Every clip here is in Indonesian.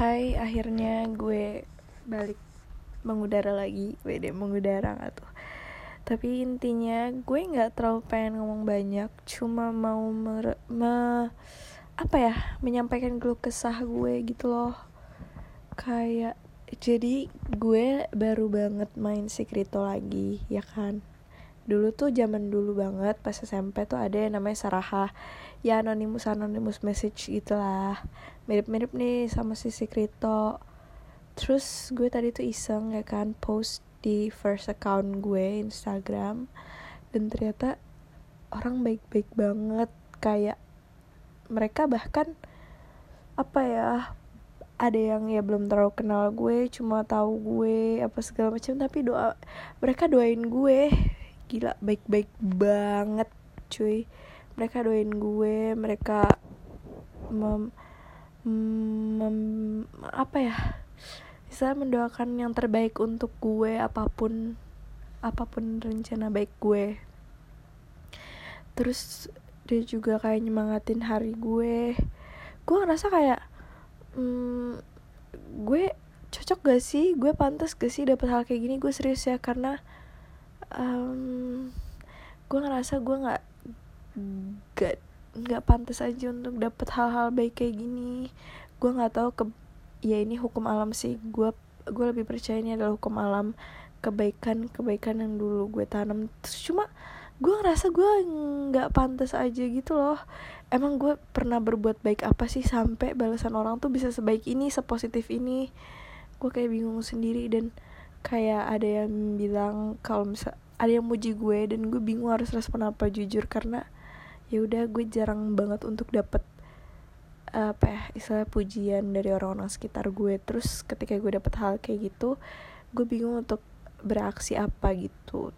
Hai, akhirnya gue balik mengudara lagi. Beda mengudara gak tuh? Tapi intinya gue gak terlalu pengen ngomong banyak. Cuma mau mer me apa ya? Menyampaikan keluh kesah gue gitu loh. Kayak jadi gue baru banget main Secreto lagi ya kan dulu tuh zaman dulu banget pas SMP tuh ada yang namanya Saraha ya anonymous anonymous message gitulah mirip-mirip nih sama si Secreto terus gue tadi tuh iseng ya kan post di first account gue Instagram. Dan ternyata orang baik-baik banget. Kayak mereka bahkan apa ya ada yang ya belum terlalu kenal gue cuma tahu gue apa segala macam. Tapi doa mereka doain gue gila baik-baik banget cuy. Mereka doain gue mereka mem, mem apa ya bisa mendoakan yang terbaik untuk gue apa pun apa pun rencana baik gue. Terus dia juga kayak nyemangatin hari gue. Gue ngerasa kayak hmm, gue cocok gak sih? Gue pantas gak sih dapet hal kayak gini? Gue serius ya karena um, gue ngerasa gue nggak gak nggak pantas aja untuk dapet hal-hal baik kayak gini. Gue nggak tahu ke ya ini hukum alam sih. Gue gue lebih percaya ini adalah hukum alam kebaikan kebaikan yang dulu gue tanam. Terus cuma gue ngerasa gue nggak pantas aja gitu loh. Emang gue pernah berbuat baik apa sih sampai balasan orang tuh bisa sebaik ini sepositif ini? Gue kayak bingung sendiri dan kayak ada yang bilang kalau misal ada yang muji gue dan gue bingung harus respon apa jujur karena ya udah gue jarang banget untuk dapet apa ya istilah pujian dari orang-orang sekitar gue. Terus ketika gue dapet hal kayak gitu gue bingung untuk beraksi apa gitu.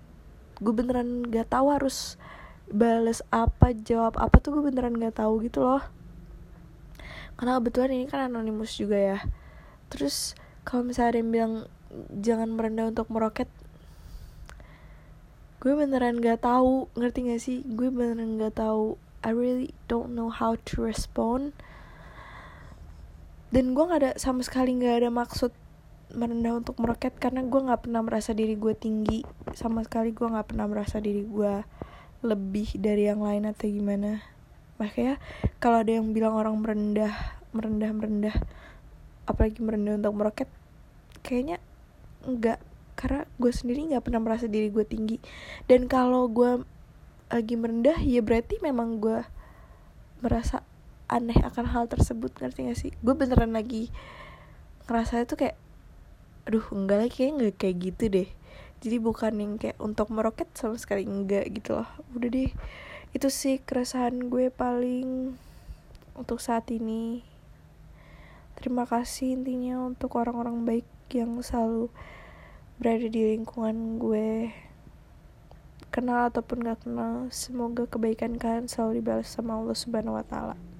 Gue beneran gak tahu harus bales apa jawab apa tuh gue beneran gak tahu gitu loh. Karena kebetulan ini kan anonimus juga ya. Terus kalau misalnya ada yang bilang jangan merendah untuk meroket. Gue beneran gak tahu ngerti gak sih? Gue beneran gak tahu. I really don't know how to respond. Dan gue gak ada sama sekali gak ada maksud merendah untuk meroket karena gue nggak pernah merasa diri gue tinggi. Sama sekali gue nggak pernah merasa diri gue lebih dari yang lain atau gimana. Makanya kalau ada yang bilang orang merendah merendah merendah apalagi merendah untuk meroket kayaknya enggak karena gue sendiri nggak pernah merasa diri gue tinggi. Dan kalau gue lagi merendah ya berarti memang gue merasa aneh akan hal tersebut ngerti gak sih? Gue beneran lagi ngerasa itu kayak aduh enggak lagi kayak nggak kayak gitu deh. Jadi bukan yang kayak untuk meroket sama sekali enggak gitu loh. Udah deh. Itu sih keresahan gue paling untuk saat ini terima kasih intinya untuk orang-orang baik yang selalu berada di lingkungan gue. Kenal ataupun gak kenal semoga kebaikan kalian selalu dibalas sama Allah Subhanahu Wa Taala